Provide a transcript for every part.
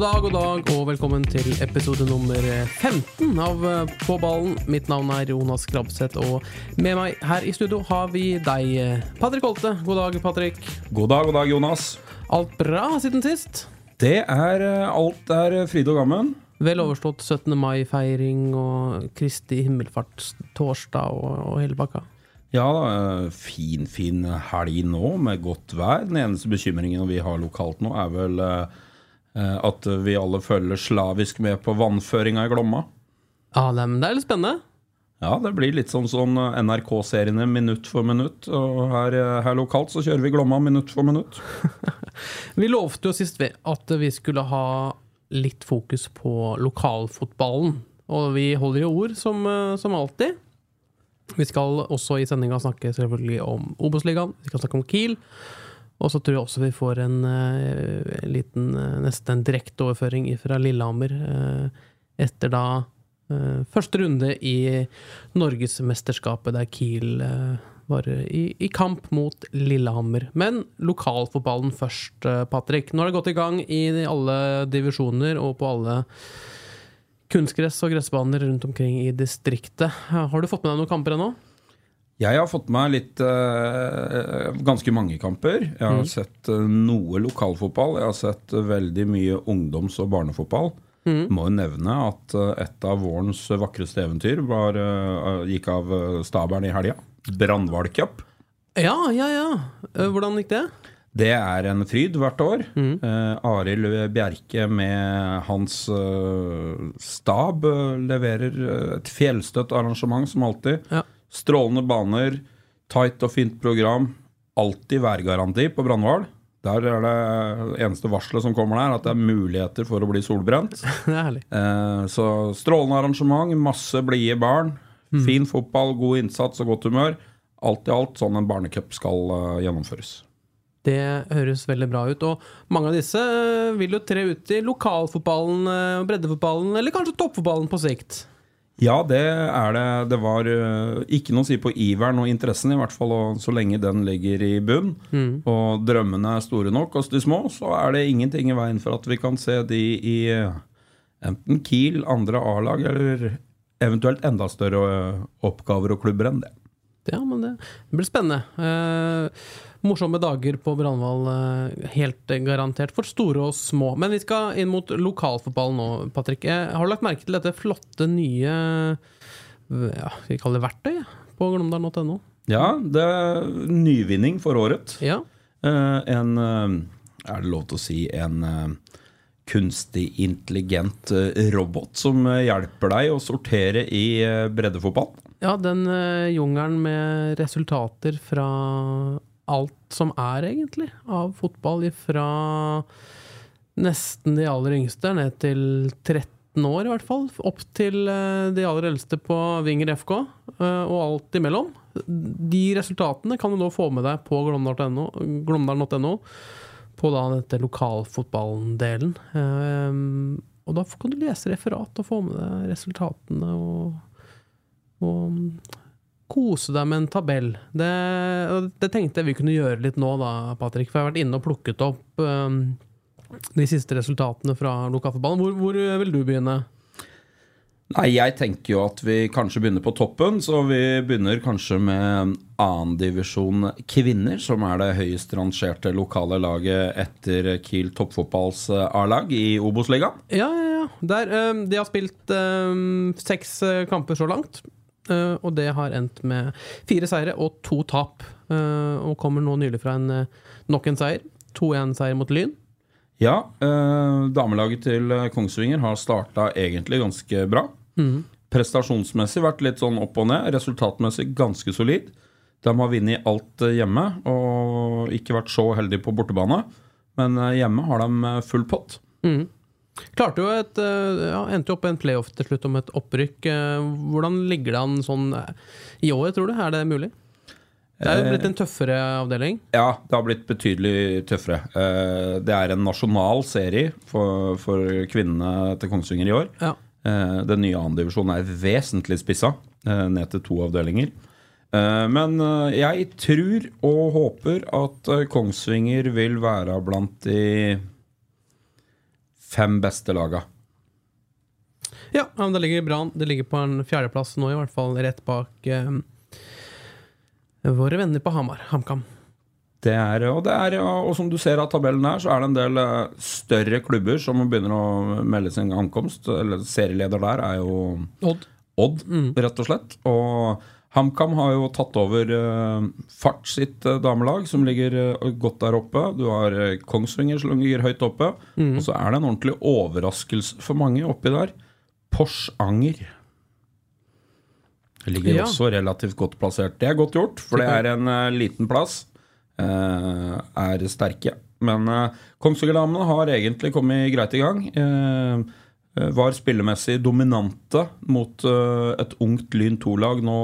God dag, god dag, og velkommen til episode nummer 15 av eh, På ballen. Mitt navn er Jonas Krabseth, og med meg her i studio har vi deg, eh, Patrick Holte. God dag, Patrick. God dag, god dag, Jonas. Alt bra siden sist? Det er eh, alt er fryd og gammen. Vel overstått 17. mai-feiring og Kristi himmelfartstorsdag og, og hele pakka. Ja, da, eh, fin, fin helg nå med godt vær. Den eneste bekymringen vi har lokalt nå, er vel eh, eh, at vi alle følger slavisk med på vannføringa i Glomma. Ja, det er, litt spennende. Ja, det blir litt sånn sånn NRK-seriene minutt for minutt. Og her, eh, her lokalt så kjører vi Glomma minutt for minutt. Vi lovte jo sist at vi skulle ha litt fokus på lokalfotballen. Og vi holder jo ord, som, eh, som alltid. Vi skal også i sendinga snakke selvfølgelig om Obos-ligaen, vi skal snakke om Kiel. Og så tror jeg også vi får en, eh, en liten, eh, nesten en direkteoverføring fra Lillehammer eh, etter da første runde i Norgesmesterskapet, der Kiel var i, i kamp mot Lillehammer. Men lokalfotballen først, Patrick. Nå har det gått i gang i alle divisjoner og på alle kunstgress og gressbaner rundt omkring i distriktet. Har du fått med deg noen kamper ennå? Jeg har fått med meg litt uh, ganske mange kamper. Jeg har sett uh, noe lokalfotball. Jeg har sett uh, veldig mye ungdoms- og barnefotball. Må jo nevne at eh, et av vårens vakreste eventyr var, gikk av stabelen i helga. Brandval Cup. Ja, ja, ja. Hvordan gikk det? Det er en fryd hvert år. Eh, Arild Bjerke med hans eh, stab leverer et fjellstøtt arrangement som alltid. Ja. Strålende baner, tight og fint program. Alltid værgaranti på Brandval. Der er det eneste varselet som kommer der, at det er muligheter for å bli solbrent. Eh, så strålende arrangement, masse blide barn. Fin fotball, god innsats og godt humør. Alt i alt sånn en barnecup skal eh, gjennomføres. Det høres veldig bra ut. Og mange av disse eh, vil jo tre ut i lokalfotballen, eh, breddefotballen, eller kanskje toppfotballen på sikt. Ja, det er det. Det var øh, ikke noe å si på iveren og interessen, i hvert fall og så lenge den ligger i bunn. Og drømmene er store nok hos de små, så er det ingenting i veien for at vi kan se de i øh, enten Kiel, andre A-lag, eller eventuelt enda større øh, oppgaver og klubber enn det. Ja, men det blir spennende. Eh, morsomme dager på Brandval, eh, helt garantert, for store og små. Men vi skal inn mot lokalfotballen nå, Patrick. Eh, har du lagt merke til dette flotte nye ja, skal vi kalle det verktøy på glåmdal.no? Ja, det er nyvinning for året. Ja. Eh, en eh, Er det lov til å si en kunstig intelligent robot som hjelper deg å sortere i breddefotball? Ja, den uh, jungelen med resultater fra alt som er, egentlig, av fotball. Fra nesten de aller yngste ned til 13 år, i hvert fall. Opp til uh, de aller eldste på Vinger FK, uh, og alt imellom. De resultatene kan du nå få med deg på glåmdal.no, på da dette lokalfotballen-delen. Eh, og da kan du lese referat og få med deg resultatene og, og kose deg med en tabell. Det, det tenkte jeg vi kunne gjøre litt nå, da, Patrick. For jeg har vært inne og plukket opp um, de siste resultatene fra lokalfotballen. Hvor, hvor vil du begynne? Nei, jeg tenker jo at vi kanskje begynner på toppen, så vi begynner kanskje med annendivisjon kvinner, som er det høyest rangerte lokale laget etter Kiel toppfotballs eh, A-lag i Obos-ligaen. Ja, ja, ja. Der, eh, de har spilt eh, seks eh, kamper så langt. Eh, og det har endt med fire seire og to tap. eh, og kommer nå nylig fra en, eh, nok en seier. 2-1-seier mot Lyn. Ja, damelaget til Kongsvinger har starta egentlig ganske bra. prestasjonsmessig vært litt sånn opp og ned. Resultatmessig ganske solid. De har vunnet alt hjemme og ikke vært så heldige på bortebane. Men hjemme har de full pott. Mm. Klarte jo et eh, ja, Endte jo opp i en playoff til slutt om et opprykk. Eh, Hvordan ligger det an sånn eh, i år, tror du? Er det mulig? Det er jo blitt en tøffere avdeling. Ja, det har blitt betydelig tøffere. Det er en nasjonal serie for, for kvinnene til Kongsvinger i år. Ja. Den nye andredivisjonen er vesentlig spissa, ned til to avdelinger. Men jeg tror og håper at Kongsvinger vil være blant de fem beste laga. Ja, men det ligger bra an. Det ligger på en fjerdeplass nå, i hvert fall rett bak eh, våre venner på Hamar. HamKam. Det er, og, det er, og som du ser av tabellen her, så er det en del eh, større klubber som begynner å melde sin ankomst. Eller Serieleder der er jo Odd. Odd, rett og slett. Og HamKam har jo tatt over uh, Fart sitt uh, damelag, som ligger uh, godt der oppe. Du har Kongsvinger som ligger høyt oppe. Og så er det en ordentlig overraskelse for mange oppi der. Porsanger. Ligger Ja. også relativt godt plassert. Det er godt gjort, for det er en liten plass. Er sterke. Men uh, Kongsvinger-damene har egentlig kommet greit i gang. Eh, var spillemessig dominante mot eh, et ungt Lyn 2-lag nå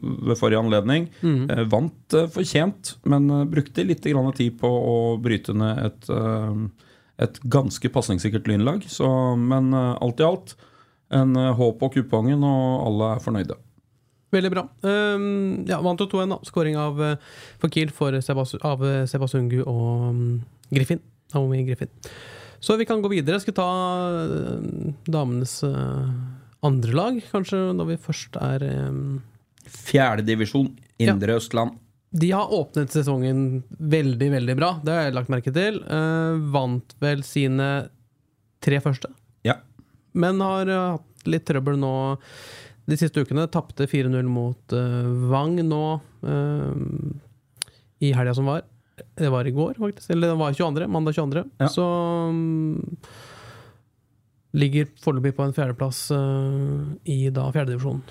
ved forrige anledning. Mm. vant eh, fortjent, men eh, brukte litt tid på å bryte ned et, eh, et ganske pasningssikkert Lyn-lag. men eh, alt i alt en eh, håp på kupongen, og alle er fornøyde. Veldig bra. Um, ja, vant jo 2-1, da. Skåring av Fakir for Sebas av Sebasungu og um, Griffin. Naomi Griffin. Så vi kan gå videre. Jeg Skal ta uh, damenes uh, andre lag, kanskje, når vi først er um, Fjerdedivisjon, Indre Østland. De har åpnet sesongen veldig, veldig bra. Det har jeg lagt merke til. Uh, vant vel sine tre første, Ja. men har hatt litt trøbbel nå de siste ukene. Tapte 4-0 mot uh, Vang nå uh, i helga som var. Det var i går, faktisk. Eller det var 22. Mandag 22. Ja. Så um, ligger foreløpig på en fjerdeplass uh, i da fjerdedivisjonen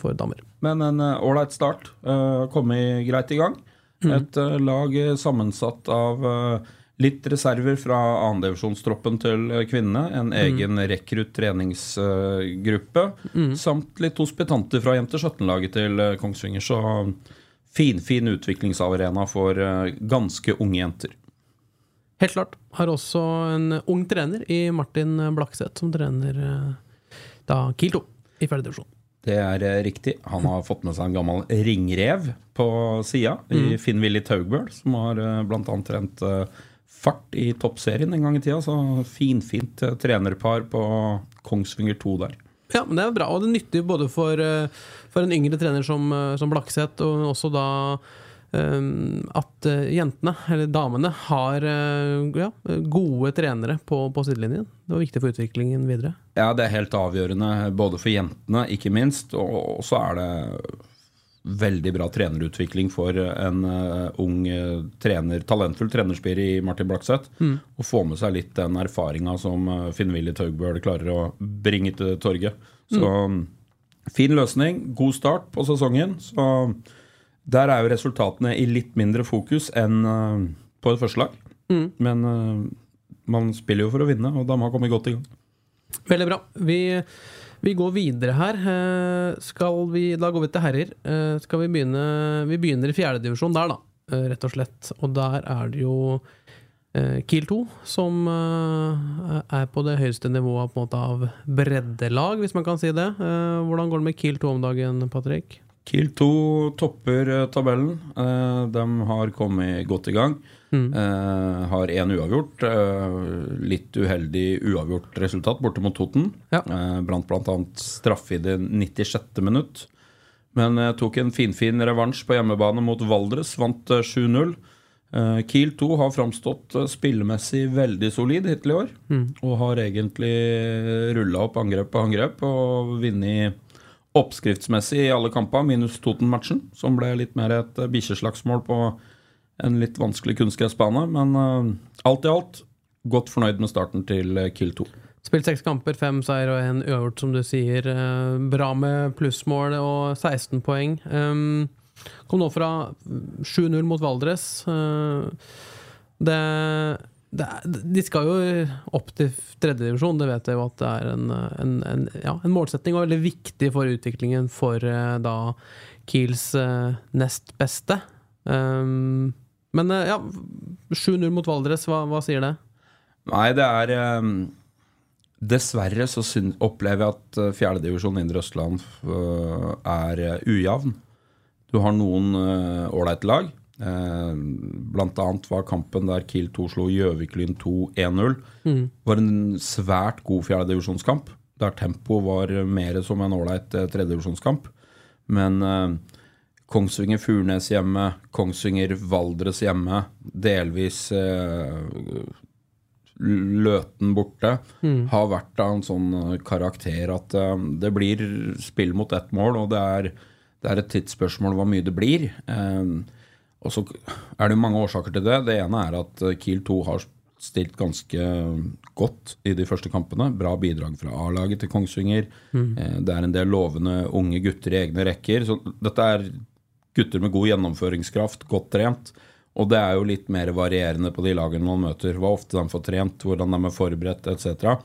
for damer. Men en ålreit uh, start. Uh, Kommet greit i gang. Et uh, lag eh, sammensatt av eh, litt reserver fra andredivisjonstroppen til eh, kvinnene. En egen rekrutt treningsgruppe. Samt litt hospitanter fra Jenter 17-laget til eh, Kongsvinger. Så finfin utviklingsarena for eh, ganske unge jenter. Helt klart. Har også en ung trener i Martin Blakseth, som trener eh, da Kiel 2 i fjerdedivisjon. Det er eh, riktig. Han har fått med seg en gammel ringrev på sida i Finn-Willy Taugbøl, som har bl.a. trent fart i toppserien en gang i tida. Så finfint trenerpar på Kongsvinger 2 der. Ja, men det er bra, og det er nyttig både for, eh, for en yngre trener som, eh, som Blakseth, og også da eh, at jentene, eller damene, har ja, gode trenere på, på sidelinjen. Det var viktig for utviklingen videre. Ja, det er helt avgjørende, både for jentene, ikke minst, og så er det veldig bra trenerutvikling for en eh, ung eh, trener, talentfull trenerspir i Martin Blakseth. Å få med seg litt den erfaringa som uh, Finn-Willy Taugbøl klarer å bringe til torget. Så fin løsning, god start på sesongen. Så der er jo resultatene i litt mindre fokus enn eh, på et første lag. Men eh, man spiller jo for å vinne, og da må man komme godt i gang. Veldig bra. Vi, vi går videre her. Eh, vi, da går vi til herrer. Eh, Skal vi begynne Vi begynner i fjerdedivisjon der, da. eh, Rett og slett. Og der er det jo Kiel 2 som er på det høyeste nivået på en måte av breddelag, hvis man kan si det. Hvordan går det med Kiel 2 om dagen, Patrick? Kiel 2 topper eh, tabellen. Eh, de har kommet godt i gang. Mm. har én uavgjort. Eh, litt uheldig uavgjort resultat borte mot Toten. Ja. Eh, brant bl.a. straffe i det 96. minutt. Men eh, tok en finfin revansj på hjemmebane mot Valdres. Vant eh, 7-0. Eh, Kiel 2 har framstått eh, spillemessig veldig solid hittil i år. Og har egentlig rulla opp angrep på angrep og vunnet oppskriftsmessig i alle kamper, minus Toten-matchen, som ble litt mer et eh, bikkjeslagsmål på en litt vanskelig kunstgressbane. Men uh, alt i alt godt fornøyd med starten til eh, Kill 2. Spilt seks kamper, fem seier og én uavgjort, som du sier. Bra med plussmål og 16 poeng. Um, kom nå fra 7-0 mot Valdres. Uh, det, det, de skal jo opp til tredjedivisjon, det vet jeg jo at det er en, en, en, ja, en målsetting, og veldig viktig for utviklingen for uh, da Kiels uh, nest beste. Um, men ja, 7-0 mot Valdres, hva, hva, sier det? Nei, det er um Dessverre så opplever jeg at uh, fjerdedivisjon Indre Østland uh, er uh, ujevn. Du har noen ålreite lag. Blant annet var kampen der Kiel 2 slo Gjøvik-Lyn 2 1-0. Mm. var en svært god fjerdedivisjonskamp. Der tempoet var mer som en ålreit tredjedivisjonskamp. Men Kongsvinger-Furnes hjemme, Kongsvinger-Valdres hjemme, delvis Løten borte, mm. har vært av en sånn eh, karakter at eh, det blir spill mot ett mål, og det er, det er et tidsspørsmål hvor mye det blir. Um, og så er det mange årsaker til det. Det ene er at Kiel 2 har stilt ganske godt i de første kampene. Bra bidrag fra A-laget til Kongsvinger. Mm. Det er en del lovende unge gutter i egne rekker. Så dette er gutter med god gjennomføringskraft, godt trent. Og det er jo litt mer varierende på de lagene man møter. Hva ofte de får trent, hvordan de er forberedt etc.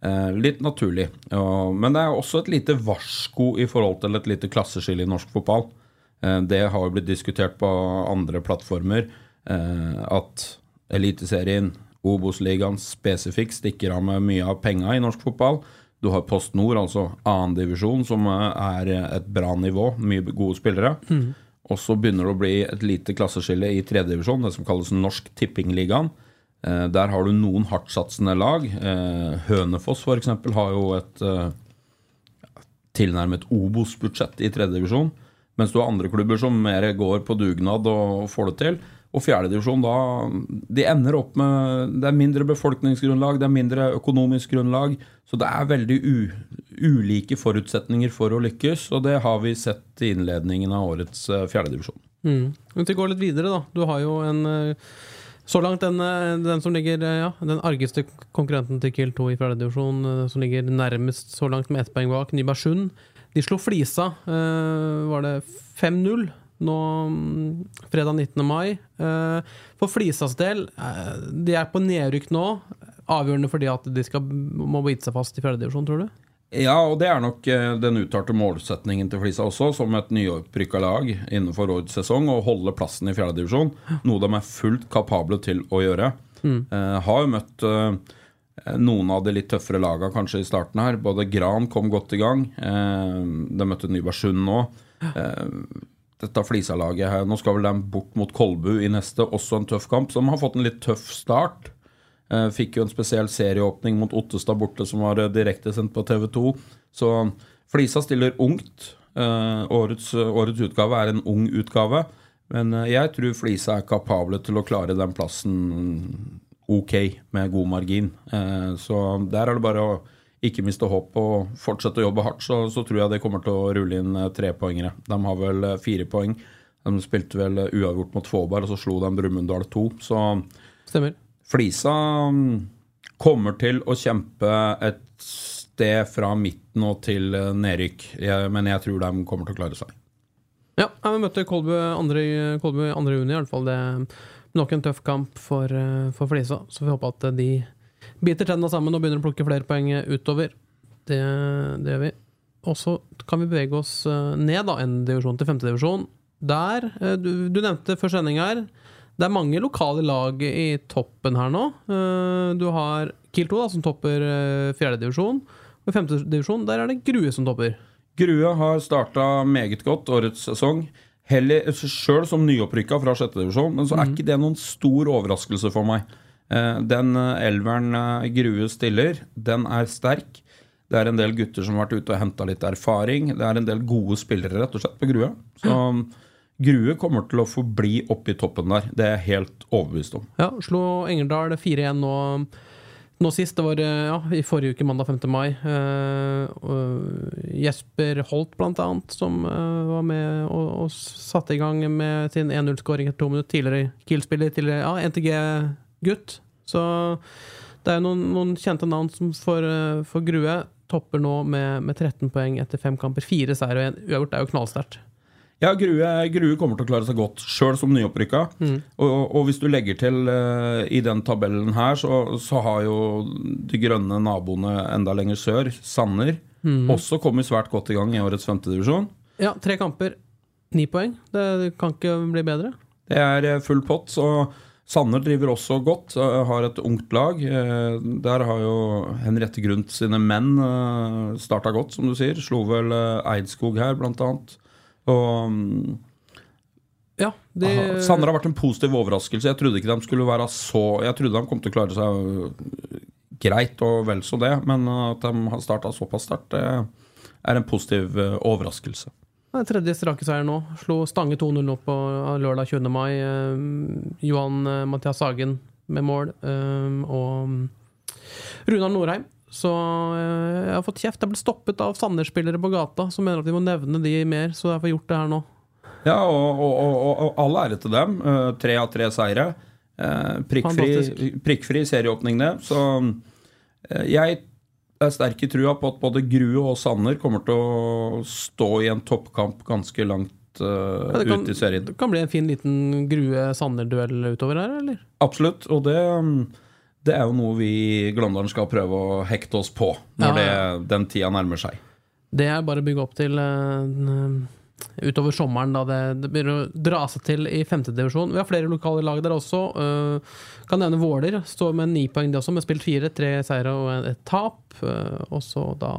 Eh, litt naturlig. Men det er også et lite varsko i forhold til et lite klasseskille i norsk fotball. Eh, det har jo blitt diskutert på andre plattformer. Eh, at Eliteserien, Obos-ligaen spesifikt, stikker av med mye av penga i norsk fotball. Du har Post Nord, altså annendivisjon, som er et bra nivå. Mye gode spillere. Mm. Og så begynner det å bli et lite klasseskille i tredjedivisjon, det som kalles Norsk Tippingligaen. Eh, der har du noen hardtsatsende lag. Eh, Hønefoss f.eks. har jo et eh, tilnærmet Obos-budsjett i tredjedivisjon. Mens du har andre klubber som mer går på dugnad og får det til. Og fjerdedivisjon, da De ender opp med Det er mindre befolkningsgrunnlag, det er mindre økonomisk grunnlag. Så det er veldig u, ulike forutsetninger for å lykkes, og det har vi sett i innledningen av årets uh, fjerdedivisjon. Mm. Vi går litt videre, da. Du har jo en uh, så langt den, eh, den, som ligger ja, den argeste konkurrenten til Kiel 2 i fjerdedivisjon, som ligger nærmest så langt med ett poeng bak, Nybergsund. De slo Flisa, var det 5-0? nå mm, fredag 19. mai. Eh, for Flisas del, eh, de er på nedrykk nå. Avgjørende fordi at de skal, må bite seg fast i fjerdedivisjon, tror du? Ja, og det er nok eh, den uttalte målsetningen til Flisa også, som et nyopprykka lag innenfor årets sesong, å holde plassen i fjerdedivisjon. Noe de er fullt kapable til å gjøre. Mm. Eh, har jo møtt eh, noen av de litt tøffere lagene kanskje i starten her. Både Gran kom godt i gang. Eh, de møtte Nybergsund nå dette Flisa-laget her. Nå skal vel de bort mot Kolbu i neste, også en tøff kamp. Som har fått en litt tøff start. Eh, fikk jo en spesiell serieåpning mot Ottestad borte, som var eh, direktesendt på TV2. Så Flisa stiller ungt. Eh, årets, årets, utgave er en ung utgave. Men jeg tror Flisa er kapable til å klare den plassen ok, med god margin. Så der er det bare å ikke miste håp og fortsette å jobbe hardt, så, så, tror jeg det kommer til å rulle inn eh, trepoengere. De har vel eh, fire poeng. De spilte vel eh, uavgjort mot Fåberg, og så slo de Brumunddal 2. Så Stemmer. Flisa mm, kommer til å kjempe et sted fra midten og til nedrykk, men jeg tror de kommer til å klare seg. Ja, vi møtte Kolbu 2. juni, i hvert fall. Det nok en tøff kamp for, for Flisa, så vi håper at de biter tenna sammen og begynner å plukke flere poeng utover. Det, det gjør vi. Og så kan vi bevege oss eh, ned da, en divisjon til femtedivisjon. Der eh, du, du, nevnte før sending her det er mange lokale lag i toppen her nå. Eh, du har Kiel 2, da, som topper fjerdedivisjon. Og i femtedivisjon der er det Grue som topper. Grue har starta meget godt årets sesong. Heller sjøl som nyopprykka fra sjettedivisjon, men så er mm. ikke det noen stor overraskelse for meg. Eh, den eh, elveren eh, Grue stiller, den er sterk. Det er en del gutter som har vært ute og henta litt erfaring. Det er en del gode spillere rett og slett på Grue. Så Grue kommer til å forbli oppe i toppen der. Det er jeg helt overbevist om. Ja, Slo Engerdal 4-1 nå, nå sist. Det var ja, i forrige uke, mandag 5. mai. Uh, Jesper Holt, blant annet, som uh, var med og, og, satte i gang med sin 1-0-skåring etter to minutter. Tidligere Kiel-spiller, tidligere ja, NTG gutt. Så Det er jo noen, noen kjente navn som for, eh, for Grue topper nå med, med 13 poeng etter fem kamper. Fire seier og én uavgjort. Det er jo knallsterkt. Ja, Grue, Grue kommer til å klare seg godt, sjøl som nyopprykka. Og, og hvis du legger til uh, i den tabellen her, så, så har jo de grønne naboene enda lenger sør, Sanner, også kommet svært godt i gang i årets femtedivisjon. Ja, tre kamper, ni poeng. Det, det kan ikke bli bedre. Det er eh, full pott, så Sanner driver også godt, eh, har et ungt lag. Der har jo Henriette Grundt sine menn starta godt, som du sier. Slo vel Eidskog her, blant annet. Og mm, Ja, de, Aha, Sanner har vært en positiv overraskelse. Jeg trodde ikke de skulle være så Jeg trodde de kom til å klare seg øh, greit og vel så det, men at de har starta såpass sterkt, det er en positiv øh, overraskelse. Det er tredje strake seier nå. Slo Stange 2-0 nå på lørdag 20. mai. Eh, Johan eh, Mathias Hagen med mål. eh, og mm, Runar Norheim. Så eh, jeg har fått kjeft. Jeg ble stoppet av Sandnes-spillere på gata som mener at vi må nevne de mer, så jeg får gjort det her nå. Ja, og, og, og, og all ære til dem. Eh, Tre av tre seire. Eh, Prikkfri, prikkfri serieåpning, det. Så jeg er sterk i trua på at både Grue og Sanner kommer til å stå i en toppkamp ganske langt Ja, kan- ut i serien. Det kan bli en fin liten Grue-Sanner-duell utover her, eller? Absolutt, og det, mm, det er jo noe vi i Glåmdalen skal prøve å hekte oss på når det, den tida nærmer seg. Det er bare å bygge opp til eh, utover sommeren, da det, det begynner å dra seg til i femtedivisjon. Vi har flere lokale lag der også. eh, kan nevne Våler. Står med ni poeng, de også, med spilt fire. Tre seire og et, tap. eh, og så da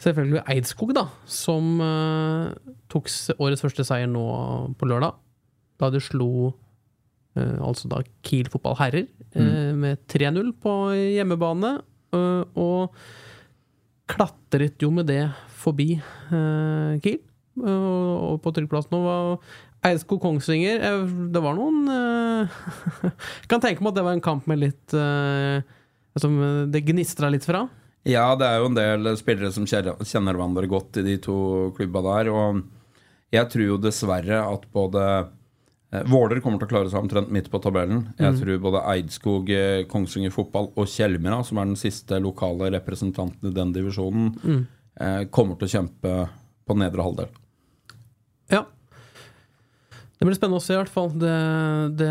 selvfølgelig Eidskog, da, som tok årets første seier nå på lørdag. Da de slo altså da Kiel fotball herrer eh, med 3-0 på hjemmebane. eh, og klatret jo med det forbi eh, Kiel. og på tryggplass nå var Eidskog Kongsvinger Det var noen Jeg kan tenke meg at det var en kamp med litt Som det gnistra litt fra. Ja, det er jo en del spillere som kjenner hverandre godt i de to klubba der. Og jeg tror jo dessverre at både Våler kommer til å klare seg omtrent midt på tabellen. Jeg tror både Eidskog, eh, Kongsvinger fotball og Kjelmera, som er den siste lokale representanten i den divisjonen, mm. kommer til å kjempe på nedre halvdel. Ja. Det blir spennende å se, i hvert fall. Det, det,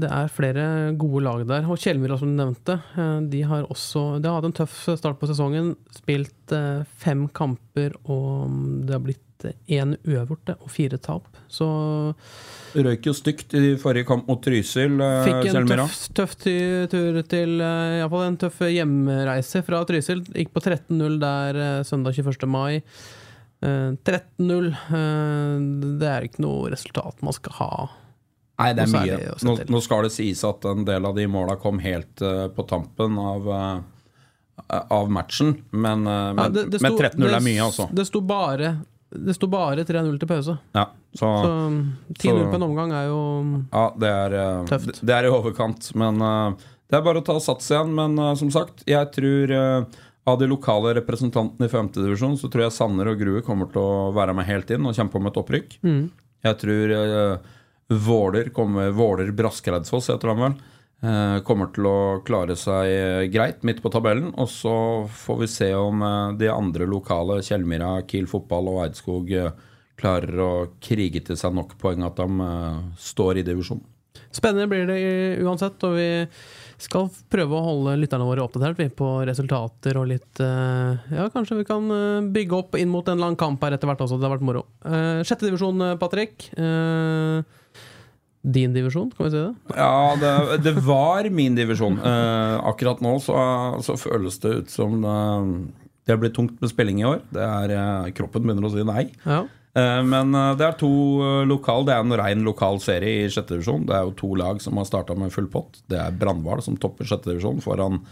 det er flere gode lag der. Og Kjellmyra, som du nevnte, eh, de har også De har hatt en tøff start på sesongen. Spilt eh, fem kamper, og det har blitt én uavgjort og fire tap. Så Røyk jo stygt i forrige kamp mot Trysil, eh, fikk en tøff, tøff tur til Iallfall en tøff hjemreise fra Trysil. Gikk på 13-0 der søndag 21. mai. Eh, 13-0. eh, Det er ikke noe resultat man skal ha. Nei, det er mye. Nå, nå skal det sies at en del av de måla kom helt eh, på tampen av, eh, av matchen, men, eh, Ja, men, det- det men 13-0 er mye, altså. Det sto bare Det sto bare 3-0 til pause. Ja, så, Så 10-0 på en omgang er jo ja, det er, eh, Tøft. det- er i overkant. Men eh, det er bare å ta sats igjen. Men eh, som sagt, jeg tror eh, av de lokale representantene i 5. divisjon så tror jeg Sanner og Grue kommer til å være med helt inn og kjempe om et opprykk. Mm. Jeg tror eh, Våler kommer Våler Braskereidsfoss, heter han vel. eh, kommer til å klare seg eh, greit midt på tabellen. Og så får vi se om eh, de andre lokale, Kjellmyra, Kiel fotball og Eidskog, eh, klarer å krige til seg nok poeng at de eh, står i divisjonen. Spennende blir det uansett, og vi skal prøve å holde lytterne våre oppdatert vi, på resultater og litt eh, Ja, kanskje vi kan eh, bygge opp inn mot en lang kamp her etter hvert også. Det har vært moro. Uh, sjette divisjon, eh, Patrick. Eh, din divisjon, kan vi si det? Ja, det, det var min divisjon. Eh, akkurat nå så, så føles det ut som det, det blir tungt med spilling i år. Det er, eh, kroppen begynner å si nei. Ja. Eh, Men eh, det er to eh, lokal Det er en rein lokal serie i sjette divisjon. Det er jo to lag som har starta med full pott. Det er Brandval som topper sjette divisjon foran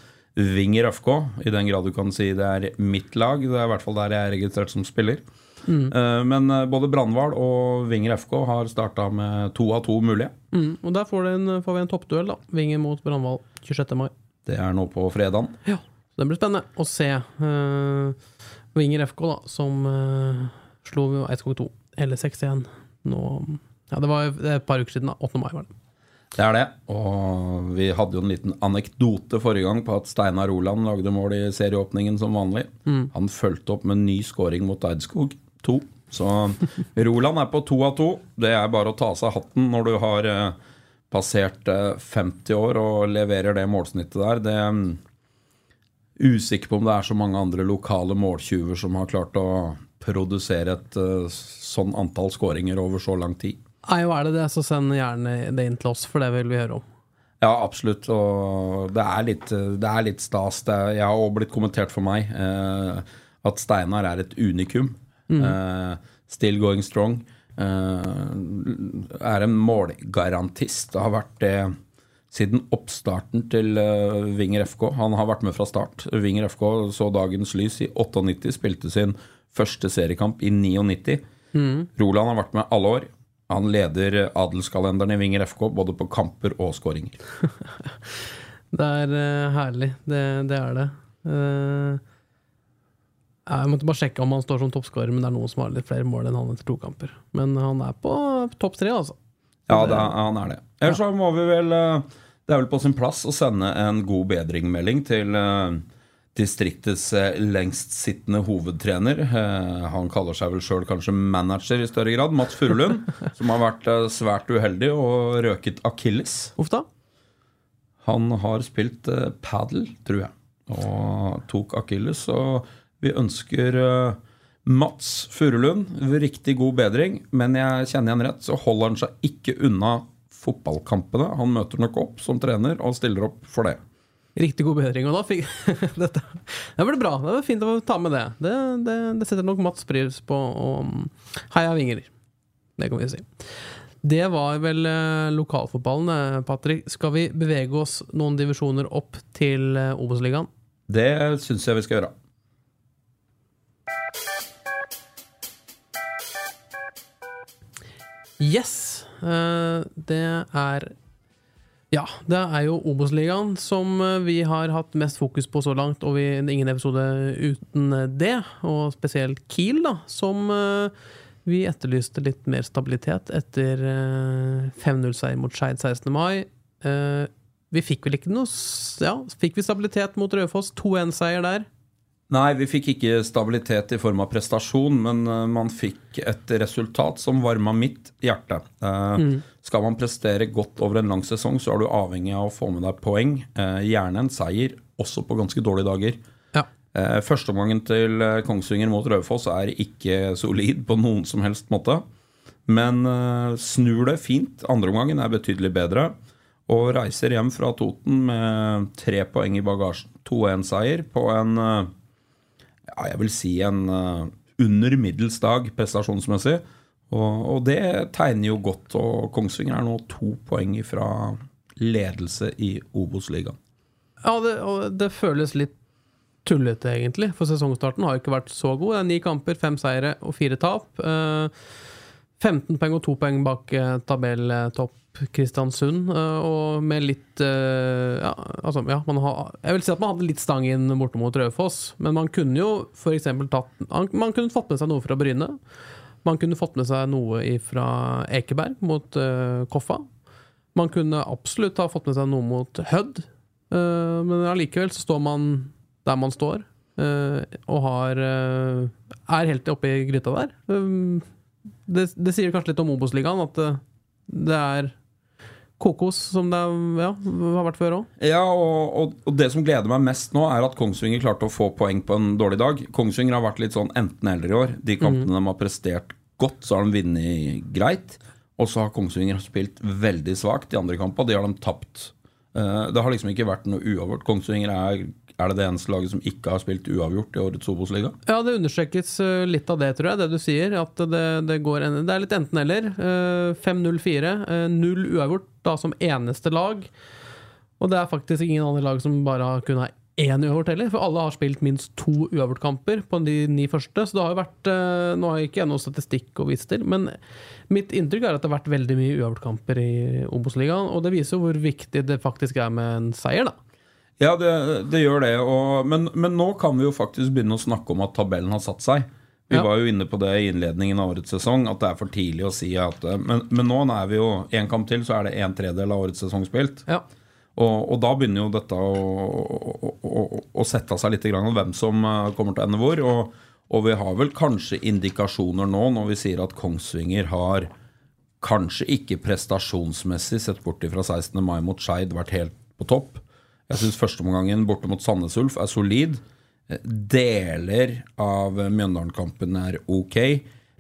Vinger FK, i den grad du kan si det er mitt lag. Det er i hvert fall der jeg er registrert som spiller. Mm. Men både Brandval og Vinger FK har starta med to av to mulige. Mm, og der får, en, får vi en toppduell, da. Vinger mot Brandval 26. mai. Det er nå på fredagen. Ja, det blir spennende å se uh, Vinger FK, da, som uh, slo Eidskog 2, eller 6-1 nå Ja, det var et par uker siden, da. 8. mai, var det. Det er det. Og vi hadde jo en liten anekdote forrige gang på at Steinar Roland lagde mål i serieåpningen som vanlig. Han fulgte opp med en ny scoring mot Eidskog. To. Så Roland er på to av to. Det er bare å ta av seg hatten når du har eh, passert eh, 50 år og leverer det målsnittet der. Det er usikker på om det er så mange andre lokale måltyver som har klart å produsere et eh, sånn antall skåringer over så lang tid. Nei, og er det det, så send gjerne det inn til oss, for det vil vi høre om. Ja, absolutt. Og det er litt, det er litt stas. Det jeg har også blitt kommentert for meg eh, at Steinar er et unikum. Eh, still going strong. Eh, er en målgarantist. Det har vært det siden oppstarten til eh, Vinger FK. Han har vært med fra start. Vinger FK så dagens lys i 98, spilte sin første seriekamp i 99. Roland har vært med alle år. Han leder adelskalenderen i Vinger FK både på kamper og skåringer. Det er uh, herlig. Det, det er det. Uh, jeg måtte bare sjekke om han står som toppskårer, men det er noen som har litt flere mål enn han etter to kamper. Men han er på topp tre, altså. Ja, det, er- han er det. Ellers så må vi vel uh, Det er vel på sin plass å sende en god bedringmelding til eh, distriktets eh, lengstsittende hovedtrener. Eh, Han kaller seg vel sjøl kanskje manager i større grad. Mats Furulund, som har vært eh, svært uheldig og røket akilles. Uff da. Han har spilt padel, tror jeg, og tok akilles. Og vi ønsker Mats Furulund riktig god bedring, men jeg kjenner igjen rett, så holder han seg ikke unna fotballkampene. Han møter nok opp som trener og stiller opp for det. Riktig god bedring. Og da fikk Dette Det ble bra. Det var fint å ta med det. Det, det, det setter nok Mats pris på. Og heia Vinger. Det kan vi si. Det var vel eh, lokalfotballen, eh, Patrick. Skal vi bevege oss noen divisjoner opp til eh, Obos-ligaen? Det syns jeg vi skal gjøre. Yes! det er Ja, det er jo Obos-ligaen som eh, vi har hatt mest fokus på så langt, og vi, ingen episode uten det. Og spesielt Kiel, da, som eh, vi etterlyste litt mer stabilitet etter eh, 5-0-seier mot Skeid 16. mai. Eh, vi fikk vel ikke noe Ja, fikk vi stabilitet mot Raufoss? 2-1-seier der. Nei, vi fikk ikke stabilitet i form av prestasjon, men eh, man fikk et resultat som varma mitt hjerte. Eh, Skal man prestere godt over en lang sesong, så er du avhengig av å få med deg poeng. eh, gjerne en seier, også på ganske dårlige dager. Ja. Eh, Førsteomgangen til Kongsvinger mot Raufoss er ikke solid på noen som helst måte. Men snur det fint. Andreomgangen er betydelig bedre. Og reiser hjem fra Toten med tre poeng i bagasjen. 2-1-seier på en ja, jeg vil si en eh, under middels dag prestasjonsmessig. Og, og det tegner jo godt. Og Kongsvinger er nå to poeng fra ledelse i Obos-ligaen. Ja, det, og det føles litt tullete, egentlig. For sesongstarten har ikke vært så god. Det er ni kamper, fem seire og fire tap. Eh, 15 poeng og to poeng bak eh, tabelltopp Kristiansund. eh, og med litt eh, ja, altså, ja, har, Jeg vil si at man hadde litt stang inn borte mot Raufoss, men man kunne jo f.eks. tatt Man kunne fått med seg noe fra Bryne. Man kunne fått med seg noe fra Ekeberg mot uh, Koffa. Man kunne absolutt ha fått med seg noe mot Hødd. uh, men allikevel så står man der man står, uh, og har er helt oppe i gryta der. Um, det, det sier kanskje litt om Obos-ligaen, at det er kokos, som det ja, har vært før òg. Ja, og, og, og det som gleder meg mest nå, er at Kongsvinger klarte å få poeng på en dårlig dag. Kongsvinger har vært litt sånn enten-eller i år. De kampene de har prestert godt, så har de vunnet greit. Og så har Kongsvinger spilt veldig svakt. De andre kampene de har de tapt. Eh, Det har liksom ikke vært noe uavgjort. Kongsvinger er, er det det eneste laget som ikke har spilt uavgjort i årets Obos-liga. Ja, det understrekes eh, litt av det, tror jeg, det du sier. At det, det, en, det er litt enten-eller. Eh, 5-0-4. eh, Null uavgjort da som eneste lag. Og det er faktisk ingen andre lag som bare har kunnet ha én uavgjort heller, for alle har spilt minst to uavgjortkamper på de ni første. Så det har jo vært eh, Nå har jeg ikke noe statistikk å vise til, men mitt inntrykk er at det har vært veldig mye uavgjortkamper i Obos-ligaen, og det viser jo hvor viktig det faktisk er med en seier, da. Ja, det, det gjør det. Og, men, men nå kan vi jo faktisk begynne å snakke om at tabellen har satt seg. Vi Ja. var jo inne på det i innledningen av årets sesong, at det er for tidlig å si at Men, men nå er vi jo én kamp til, så er det en tredjedel av årets sesong spilt. Ja. Og, og da begynner jo dette å, å, å, sette seg litt grann om hvem som eh, kommer til å ende hvor. Og, og vi har vel kanskje indikasjoner nå når vi sier at Kongsvinger har kanskje ikke prestasjonsmessig, sett bort fra 16. mai mot Skeid, vært helt på topp. Jeg syns førsteomgangen borte mot Sandnes Ulf er solid. Eh, Deler av Mjøndalen-kampen er ok.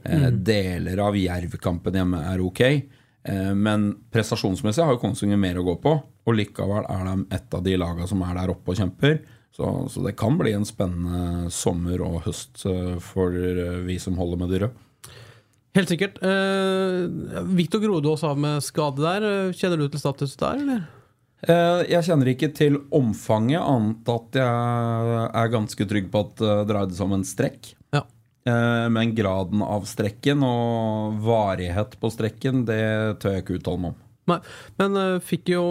Mm. Deler av Jerv-kampen hjemme er ok. Eh, Men prestasjonsmessig har jo Kongsvinger mer å gå på. Og likevel er de et av de lagene som er der oppe og kjemper. Så, så det kan bli en spennende sommer og høst eh, for eh, vi som holder med de røde. Helt sikkert. Eh, Viktor Grodås av med skade der. Eh, Kjenner du til status der, eller? Eh, Jeg kjenner ikke til omfanget, annet at jeg er ganske trygg på at det dreide seg om en strekk. Ja. Eh, Men graden av strekken og varighet på strekken, det tør jeg ikke uttale meg om. Nei, men eh, fikk jo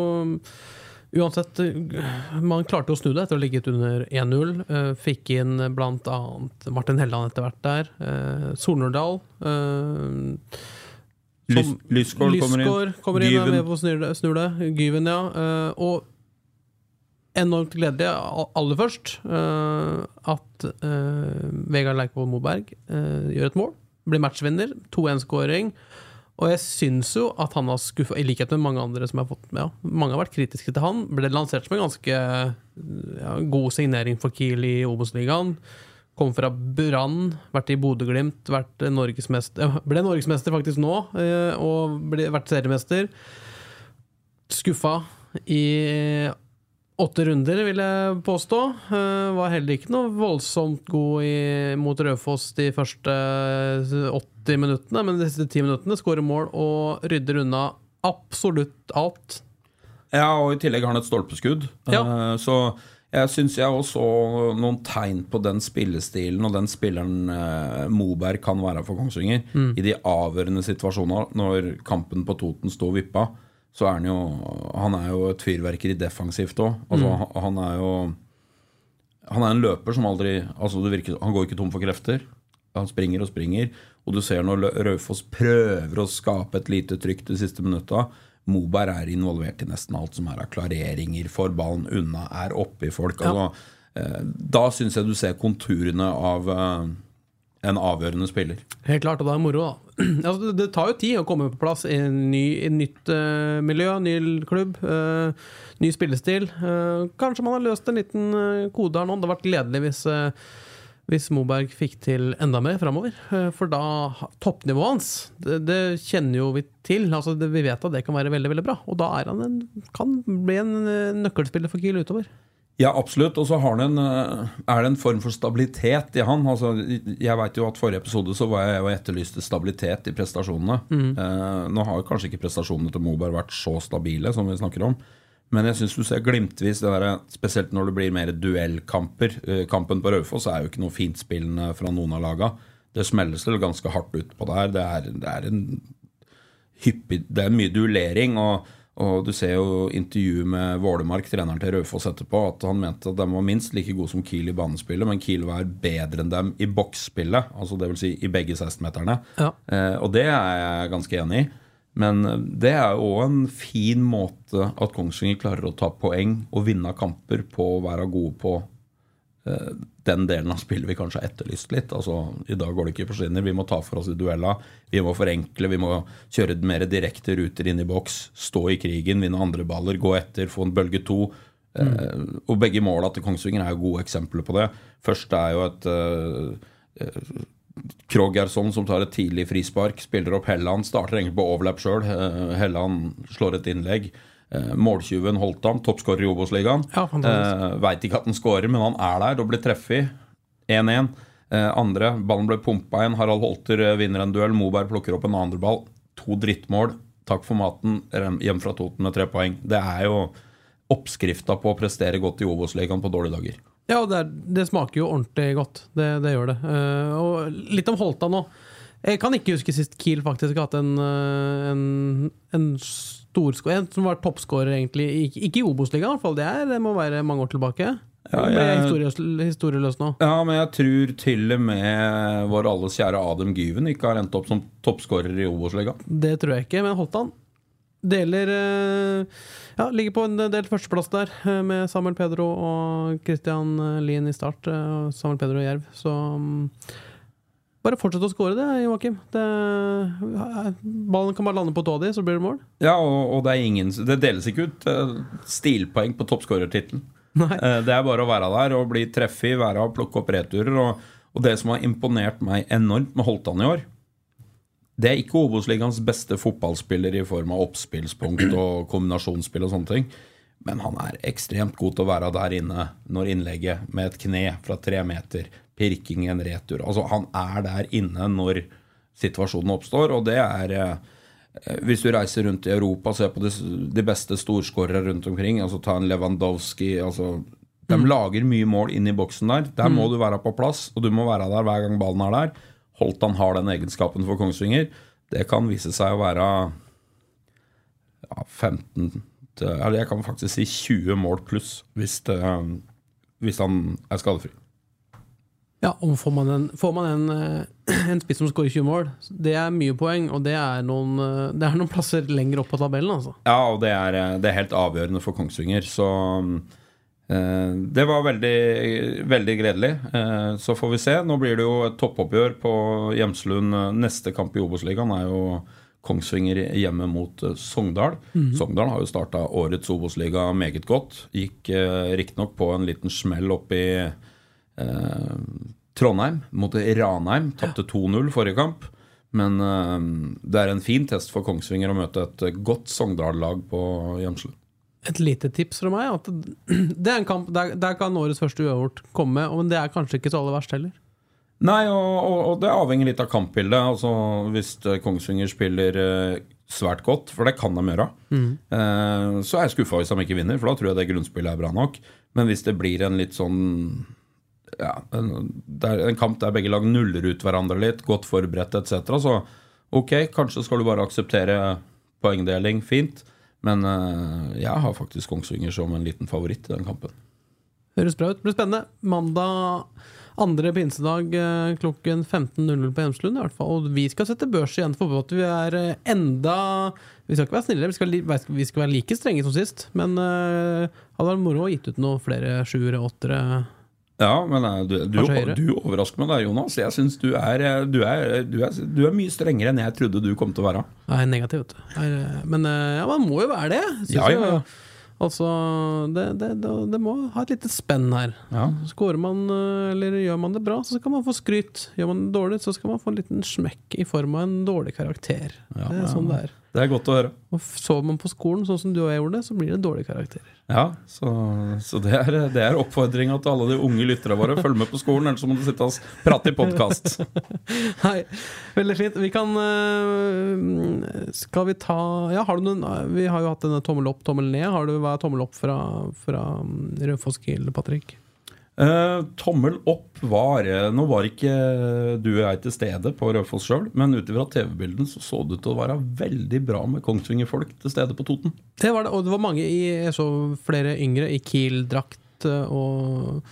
Uansett, eh, man klarte å snu det etter å ha ligget under 1-0. Eh, fikk inn annet Martin Helland etter hvert der. Eh, Solnordal. Lys, Lysgård kommer inn. Kommer inn, er med på å snur det. Gyven, ja. Uh, og enormt gledelig, aller først, uh, at uh, Vegard Leikvoll Moberg gjør et mål. Blir matchvinner. 2-1-skåring. Og jeg syns jo at han har skuffa, i likhet med mange andre som jeg har fått med. Ja. Mange har vært kritiske til han. Ble lansert som en ganske ja, god signering for Kiel i Obos-ligaen. Kom fra Brann, vært i Bodø-Glimt, vært norgesmester Ble norgesmester faktisk nå, eh, og ble, vært seriemester. Skuffa i åtte runder, vil jeg påstå. Eh, Var heller ikke noe voldsomt god i, mot Raufoss de første 80 minuttene, men de siste 10 minuttene skårer mål og rydder unna absolutt alt. Ja, og i tillegg har han et stolpeskudd. Ja. Eh, Så jeg syns jeg også så noen tegn på den spillestilen og den spilleren eh, Moberg kan være for Kongsvinger. I de avgjørende situasjonene, når kampen på Toten sto og vippa, så er han jo Han er jo et fyrverkeri defensivt òg. Altså, han- Han er jo Han er en løper som aldri Altså virker, Han går ikke tom for krefter. Han springer og springer. Og du ser når Raufoss prøver å skape et lite trykk de siste minutta. Moberg er involvert i nesten alt som er av klareringer, får ballen unna, er oppi folk. Altså, eh, da syns jeg du ser konturene av eh, en avgjørende spiller. Helt klart, og det er moro, da. altså, det, tar jo tid å komme på plass i et nytt eh, miljø, ny klubb, eh, ny spillestil. Eh, kanskje man har løst en liten kode her nå. Det hadde vært gledelig hvis, hvis Moberg fikk til enda mer framover. Eh, for da Toppnivået hans, det, det kjenner jo vi til. Altså, det, vi vet at det kan være veldig veldig bra. Og da er han en, kan bli en eh, nøkkelspiller for Kiel utover. Ja, absolutt. Og så har han en, eh, er det en form for stabilitet i han. Altså, jeg vet jo at Forrige episode så var jeg og etterlyste stabilitet i prestasjonene. Eh, nå har kanskje ikke prestasjonene til Moberg vært så stabile som vi snakker om. Men jeg syns du ser glimtvis det der, spesielt når det blir mer duellkamper. Eh, kampen på Raufoss er jo ikke noe fintspillende fra noen av laga. Det smelles vel ganske hardt ut på der. Det er, det er en hyppig Det er mye duellering. Og, og du ser jo intervjuet med Vålemark, treneren til Raufoss, etterpå, at han mente at de var minst like gode som Kiel i banespillet, men Kiel var bedre enn dem i boksspillet. Altså det vil si i begge 16-meterne. Ja. Eh, og det er jeg ganske enig i. Men det er jo òg en fin måte at Kongsvinger klarer å ta poeng og vinne kamper på å være gode på eh, den delen av spillet vi kanskje har etterlyst litt. Altså, I dag går det ikke på skinner. Vi må ta for oss i duellene. Vi må forenkle. Vi må kjøre mer direkte ruter inn i boks. Stå i krigen, vinne andre baller, gå etter, få en bølge to. Eh, og begge måla til Kongsvinger er jo gode eksempler på det. Først er jo et eh, eh, Krogh Gerson som tar et tidlig frispark, spiller opp Helland, starter egentlig på overlap sjøl. Helland slår et innlegg. Eh, Måltyven Holtam, toppskårer i Obos-ligaen. Ja. Eh, Veit ikke at han skårer, men han er der og blir treffet. 1-1. Eh, andre, ballen ble pumpa inn. Harald Holter eh, vinner en duell. Moberg plukker opp en andre ball. To drittmål. Takk for maten. Hjem fra Toten med tre poeng. Det er jo oppskrifta på å prestere godt i Obos-ligaen på dårlige dager. Ja, det, er, det smaker jo ordentlig godt. Det, det gjør det. Uh, og litt om Holta nå. Jeg kan ikke huske sist Kiel faktisk har hatt en, eh, en, en storskårer En som var toppskårer, egentlig. Ikke, ikke i Obos-ligaen, i hvert fall. Det, er, det må være mange år tilbake. Ja, jeg historieløs nå? Ja, men jeg tror til og med vår alles kjære Adam Gyven ikke har endt opp som toppskårer i Obos-ligaen. Det tror jeg ikke, men Holtan deler eh, Ja, ligger på en delt førsteplass der, eh, med Samuel Pedro og Christian Lien i start. eh, Samuel Pedro og Jerv, så mm, Bare fortsett å skåre det, Joakim. Det- Ballen kan bare lande på tåa di, så blir det mål. Ja, og, og det, er ingen, det deles ikke ut eh, stilpoeng på toppskårertittelen. Eh, Det er bare å være der og bli treffig, være og plukke opp returer. Og, og det som har imponert meg enormt med Holtan i år, det er ikke Obos-ligaens beste fotballspiller i form av oppspillspunkt og kombinasjonsspill og sånne ting. Men han er ekstremt god til å være der inne når innlegget med et kne fra tre meter, pirking en retur Altså, han er der inne når situasjonen oppstår, og det er eh, hvis du reiser rundt i Europa og ser på de, beste storskårere rundt omkring, altså ta en Lewandowski altså, De lager mye mål inn i boksen der. Der må du være på plass, og du må være der hver gang ballen er der. Holtan har den egenskapen for Kongsvinger. Det kan vise seg å være ja, 15 Eller jeg kan faktisk si 20 mål pluss hvis, det, hvis han er skadefri. Ja, og får man en, får man en, eh, en spiss som skårer 20 mål, det er mye poeng, og det er noen, eh, det er noen plasser lenger opp på tabellen, altså. Ja, og det er, det er helt avgjørende for Kongsvinger. Så eh, det var veldig, veldig gledelig. Eh, så får vi se. Nå blir det jo et toppoppgjør på Hjemslund. Neste kamp i Obos-ligaen er jo Kongsvinger hjemme mot eh, Sogndal. Sogndal har jo starta årets Obos-liga meget godt. Gikk eh, riktignok på en liten smell opp i eh, Trondheim mot Ranheim. Tapte 2-0 forrige kamp. Men eh, det er en fin test for Kongsvinger å møte et eh, godt Sogndal-lag på Hjemslund. Et lite tips fra meg. At det er en kamp Der, der kan årets første uavgjort komme, men det er kanskje ikke så aller verst heller. Nei, og, og, og det avhenger litt av kampbildet. Altså, hvis eh, Kongsvinger spiller eh, svært godt, for det kan de gjøre, eh, så er jeg skuffa hvis de ikke vinner, for da tror jeg det grunnspillet er bra nok. Men hvis det blir en litt sånn ja, en, en kamp der begge lag nuller ut hverandre litt, godt forberedt etc., så ok, kanskje skal du bare akseptere poengdeling, fint. Men eh, jeg har faktisk Kongsvinger som en liten favoritt i den kampen. Høres bra ut. Blir spennende. Mandag andre pinsedag eh, klokken 15.00 på Hjemslund. i hvert fall. Og vi skal sette børs igjen for at vi er eh, enda Vi skal ikke være snillere, vi skal, vi skal være like strenge som sist. Men uh, hadde vært moro å gitt ut noen flere sjuere, åttere Ja, men eh, du, du, du overrasker meg der, Jonas. Jeg syns du, er, eh, du, er, du, er, du er mye strengere enn jeg trodde du kom til å være. Nei, negativ, vet du. Er, eh, Men eh, ja, man må jo være det. Ja, ja, ja. jeg. Altså, det, det, det, det må ha et lite spenn her. Ja. Skårer man, eh, eller gjør man det bra, så skal man få skryt. Gjør man det dårlig, så skal man få en liten smekk i form av en dårlig karakter. Ja, det er sånn det er. Det er godt å høre. Og sover man på skolen sånn som du og jeg gjorde, så blir det dårlige karakterer. Ja, Så, så det er, det er oppfordringa til alle de unge lytterne våre. Følg med på skolen, ellers må du sitte og prate i podkast. Nei, veldig fint. Vi kan øh, Skal vi ta Ja, har du noen Vi har jo hatt denne tommel opp, tommel ned. Har du hva er tommel opp fra, fra mm, Raufoss Kiel, Patrick? Eh, tommel opp var eh, Nå var ikke du og jeg til stede på Raufoss sjøl, men ut ifra TV-bildene så så det ut til å være veldig bra med Kongsvinger-folk til stede på Toten. Det var det, og det var mange i Jeg så flere yngre i Kiel-drakt øh, og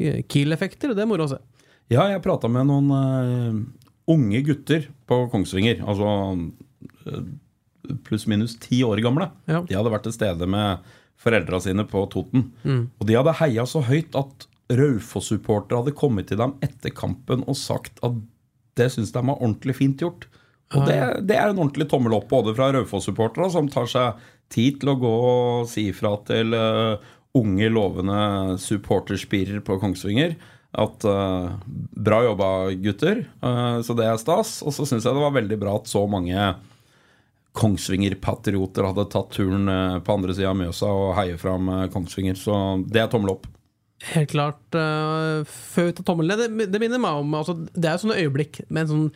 Kiel-effekter. Det er moro å se. Ja, jeg prata med noen uh, unge gutter på Kongsvinger. Altså uh, pluss-minus ti år gamle. Ja. De hadde vært til stede med foreldra sine på Toten. Og de hadde heia så høyt at Raufoss-supportere hadde kommet til dem etter kampen og sagt at det syns de var ordentlig fint gjort. Og det, det er en ordentlig tommel opp både fra Raufoss-supportere, som tar seg tid til å gå og si ifra til uh, unge, lovende supporterspirer på Kongsvinger at uh, bra jobba, gutter. Uh, så det er stas. Og så syns jeg det var veldig bra at så mange Kongsvinger-patrioter hadde tatt turen eh, på andre sida av Mjøsa og heier fram eh, Kongsvinger. Så det er tommel opp. Helt klart. Uh, før vi tar tommelen det, det minner meg om altså, Det er jo sånne øyeblikk med en sånn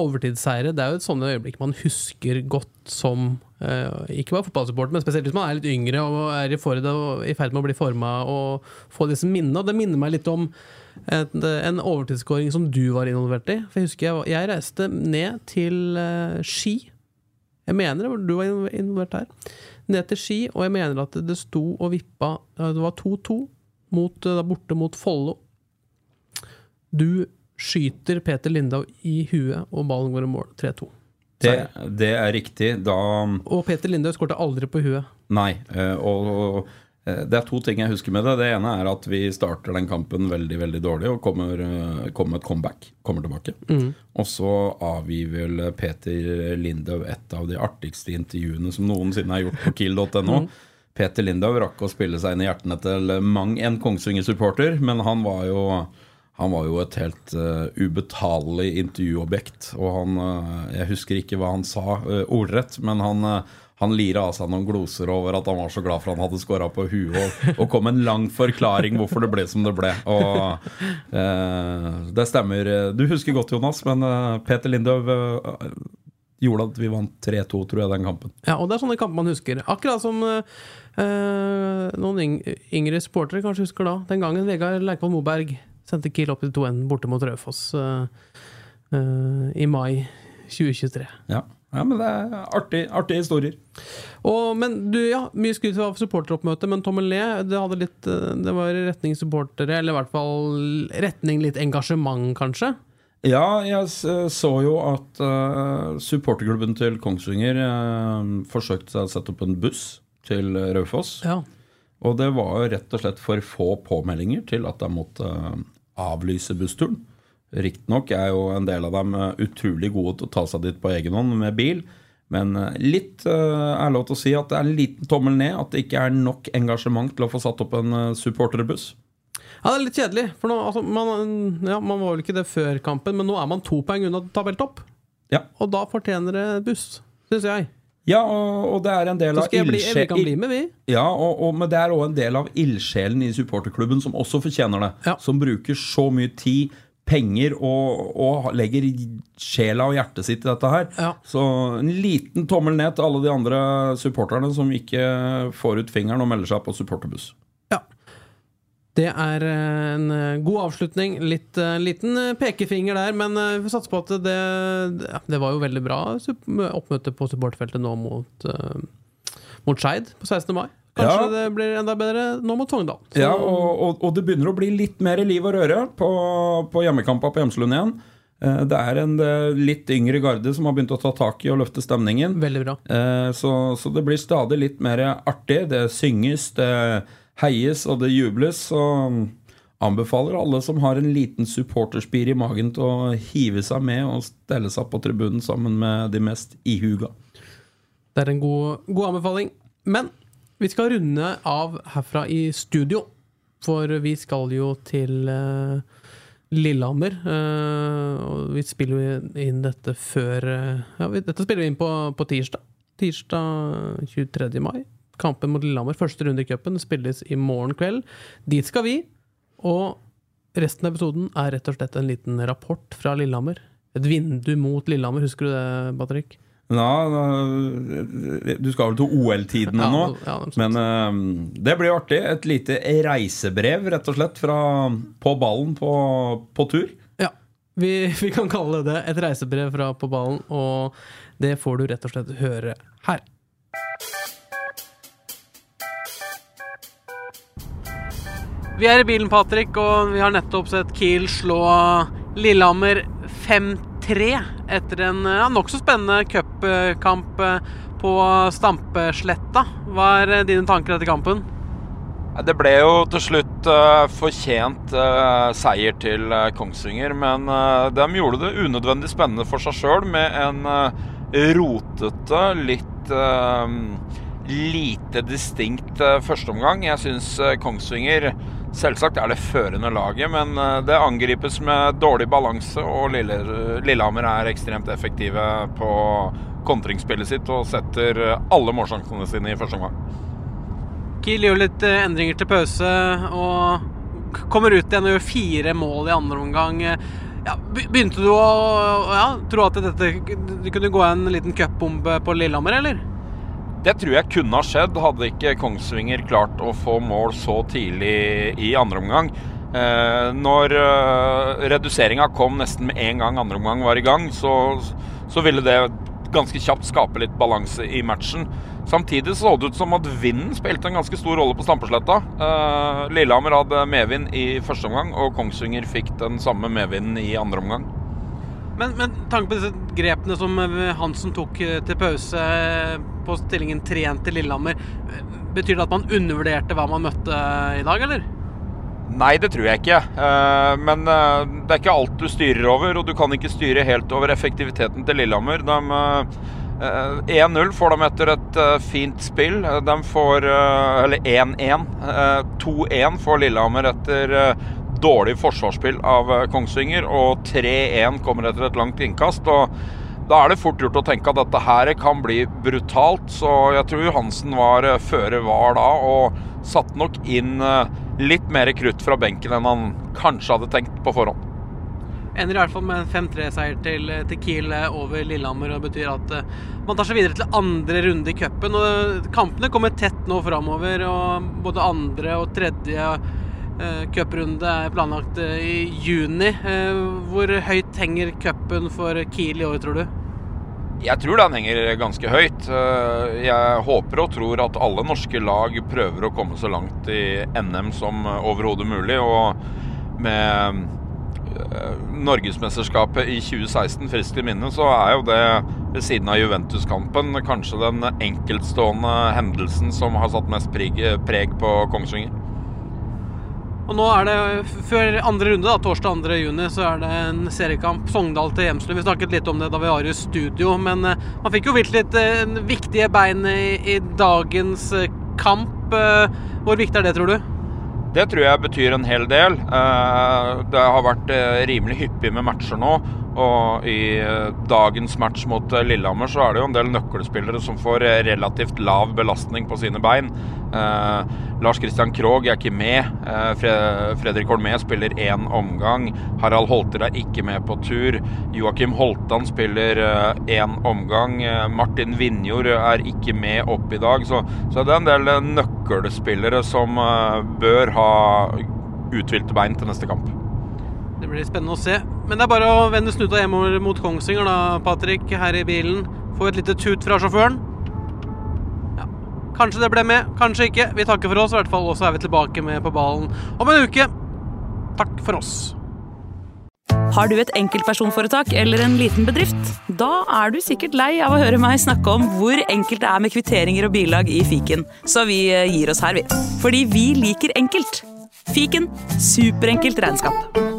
overtidsseire. Det er jo et sånne øyeblikk man husker godt som uh, ikke bare fotballsupporter, men spesielt hvis man er litt yngre og er i, ferd, og i ferd med å bli forma og få disse minnene. Og det minner meg litt om et, en overtidsskåring som du var involvert i. For Jeg husker jeg, jeg reiste ned til uh, Ski. Jeg mener det, du var involvert her. Ned til Ski, og jeg mener at det sto og vippa Det var 2-2 eh, borte mot Follo. Du skyter Peter Lindau i huet, og ballen går i mål. 3-2. Det, det er riktig. Da Og Peter Lindau skårte aldri på huet. Nei. eh, Og, og det er to ting jeg husker med det. Det ene er at vi starter den kampen veldig veldig dårlig og kommer, eh, kommer et comeback. Kommer tilbake. Og så avgir vel Peter Lindau et av de artigste intervjuene som noensinne er gjort på kiel.no. Peter Lindau rakk å spille seg inn i hjertene til mang en Kongsvinger-supporter, men han var jo han var jo et helt uh, ubetalelig intervjuobjekt. Og han uh, Jeg husker ikke hva han sa uh, ordrett, men han, han lira av seg noen gloser over at han var så glad for han hadde skåra på huet, og, og kom en lang forklaring hvorfor det ble som det ble. Og eh, det stemmer. Du husker godt, Jonas, men eh, Peter Lindøv eh, gjorde at vi vant 3-2, tror jeg, den kampen. Ja, og det er sånne kamper man husker. Akkurat som eh, noen yngre supportere kanskje husker da. Den gangen Vegard Leikvoll Moberg sendte Kiel opp til 2-1 borte mot Raufoss eh, eh, i mai 2023. Ja, ja men det er artig, artige historier. Og, men du, ja, Mye skryt av supporteroppmøtet, men Tommel Le, det, hadde litt, eh, det var retning supportere, eller i hvert fall retning litt engasjement, kanskje? Ja, jeg så jo at uh, supporterklubben til Kongsvinger uh, forsøkte seg å sette opp en buss til Raufoss. Ja. Og det var jo rett og slett for få påmeldinger til at de måtte uh, avlyse bussturen. Riktignok er jo en del av dem eh, utrolig gode til å ta seg dit på egen hånd med bil. Men eh, litt eh, er lov til å si at det er en liten tommel ned. At det ikke er nok engasjement til å få satt opp en supporterbuss. Ja, det er litt kjedelig. For nå, altså, man, ja, man var vel ikke det før kampen, men nå er man to poeng unna tabelltopp. Ja. Og da fortjener det buss, syns jeg. Ja, og, og det er en del av skal jeg bli, vi ildsjel- kan bli med, vi. Ja, og, og, men det er òg en del av ildsjelen i supporterklubben som også fortjener det. Ja. Som bruker så mye tid, penger og, og legger sjela og hjertet sitt i dette her. Ja. Så en liten tommel ned til alle de andre supporterne som ikke får ut fingeren og melder seg på supporterbuss. Ja. Det er eh, en eh, god avslutning. Litt eh, liten pekefinger der, men vi får satse på at det, det, var jo veldig bra oppmøte på supporterfeltet nå mot, mot Skeid på 16. mai. Kanskje Ja. det blir enda bedre nå mot Sogndal. Ja, og, og, og det begynner å bli litt mer liv og røre på, på hjemmekampa på Hjemslund igjen. Eh, Det er en eh, litt yngre garde som har begynt å ta tak i og løfte stemningen. Veldig bra. Eh, Så, så det blir stadig litt mer artig. Det synges, det heies og det jubles. Så anbefaler alle som har en liten supporterspir i magen til å hive seg med og stelle seg på tribunen sammen med de mest ihuga. Det er en god, god anbefaling. Men vi skal runde av herfra i studio. For vi skal jo til eh, Lillehammer. eh, vi spiller inn dette før eh, Ja, dette spiller vi inn på, på tirsdag. Tirsdag 23. mai. Kampen mot Lillehammer, første runde i cupen, spilles i morgen kveld. Dit skal vi. Og resten av episoden er rett og slett en liten rapport fra Lillehammer. Et vindu mot Lillehammer, husker du det, Patrick? Ja, du skal vel til OL-tidene nå. ja, er. Men eh, det blir artig. Et lite reisebrev, rett og slett, fra på ballen på, på tur. Ja, vi, vi kan kalle det et reisebrev fra På ballen, og det får du rett og slett høre her. Vi er i bilen, Patrick, og vi har nettopp sett Kiel slå Lillehammer 5-3 etter en ja, nokså spennende cupkamp eh, på Stampesletta. Hva er eh, dine tanker etter kampen? Det ble jo til slutt uh, fortjent uh, seier til uh, Kongsvinger, men de gjorde det unødvendig spennende for seg sjøl med en rotete, litt lite distinkt førsteomgang. Jeg syns Kongsvinger Selvsagt er det førende laget, men eh, det angripes med dårlig balanse, og Lillehammer er ekstremt effektive på kontringsspillet sitt og setter eh, alle målsjansene sine i første omgang. Kiel gjør litt eh, endringer til pause og kommer ut igjen og gjør fire mål i andre omgang. Ja, begynte du å ja, tro at dette det kunne gå en liten cupbombe på Lillehammer, eller? Det tror jeg kunne ha skjedd, hadde ikke Kongsvinger klart å få mål så tidlig i andre omgang. Eh, når eh, reduseringa kom nesten med en gang andre omgang var i gang, så, så ville det ganske kjapt skape litt balanse i matchen. Samtidig så det ut som at vinden spilte en ganske stor rolle på Stampesletta. Eh, Lillehammer hadde medvind i første omgang, og Kongsvinger fikk den samme medvinden i andre omgang. Men, men tanken på disse grepene som eh, Hansen tok eh, til pause eh, på stillingen 3-1 til Lillehammer, betyr det at man undervurderte hva man møtte i dag, eller? Nei, det tror jeg ikke. Men det er ikke alt du styrer over, og du kan ikke styre helt over effektiviteten til Lillehammer. 1-0 får de etter et fint spill. De får Eller 1-1. 2-1 får Lillehammer etter dårlig forsvarsspill av eh, Kongsvinger, og 3-1 kommer etter et langt innkast. og da er det fort gjort å tenke at dette her kan bli brutalt. Så jeg tror Johansen var eh, føre var da, og satte nok inn eh, litt mer krutt fra benken enn han kanskje hadde tenkt på forhånd. Ender i hvert fall med en 5-3-seier til, til, Kiel over Lillehammer. og betyr at man tar seg videre til andre runde i cupen. Kampene kommer tett nå framover. og Både andre og tredje Cuprunde er planlagt uh, i juni. Uh, hvor høyt henger cupen for Kiel i år, tror du? Jeg tror den henger ganske høyt. Jeg håper og tror at alle norske lag prøver å komme så langt i NM som overhodet mulig. Og med Norgesmesterskapet i 2016 friskt i minne, så er jo det ved siden av Juventus-kampen kanskje den enkeltstående hendelsen som har satt mest preg på Kongsvinger. Og nå er det før andre runde, da, torsdag 2. juni, så er det en seriekamp. Sogndal til Hjemslund. Vi snakket litt om det da vi var i studio, men uh, man fikk jo vilt litt uh, viktige bein i, i dagens uh, kamp. hvor viktig er det, tror du? Det tror jeg betyr en hel del. Det har vært rimelig hyppig med matcher nå. Og i dagens match mot Lillehammer så er det jo en del nøkkelspillere som får relativt lav belastning på sine bein. Eh, Lars Christian Krogh er ikke med. Eh, Fredrik Holmé spiller én omgang. Harald Holter er ikke med på tur. Joakim Holtan spiller én eh, omgang. Eh, Martin Vinjord er ikke med opp i dag. Så, så det er en del eh, nøkkelspillere som eh, bør ha uthvilte bein til neste kamp. Blir spennende å se. Men det er bare å vende snuta hjemover mot Kongsvinger, da, Patrick, her i bilen. Få et lite tut fra sjåføren. Ja. Kanskje det ble med, kanskje ikke. Vi takker for oss, i hvert fall. Og så er vi tilbake med på ballen om en uke. Takk for oss. Har du et enkeltpersonforetak eller en liten bedrift? Da er du sikkert lei av å høre meg snakke om hvor enkelt det er med kvitteringer og bilag i fiken, så vi eh, gir oss her, vi. Fordi vi liker enkelt. Fiken superenkelt regnskap.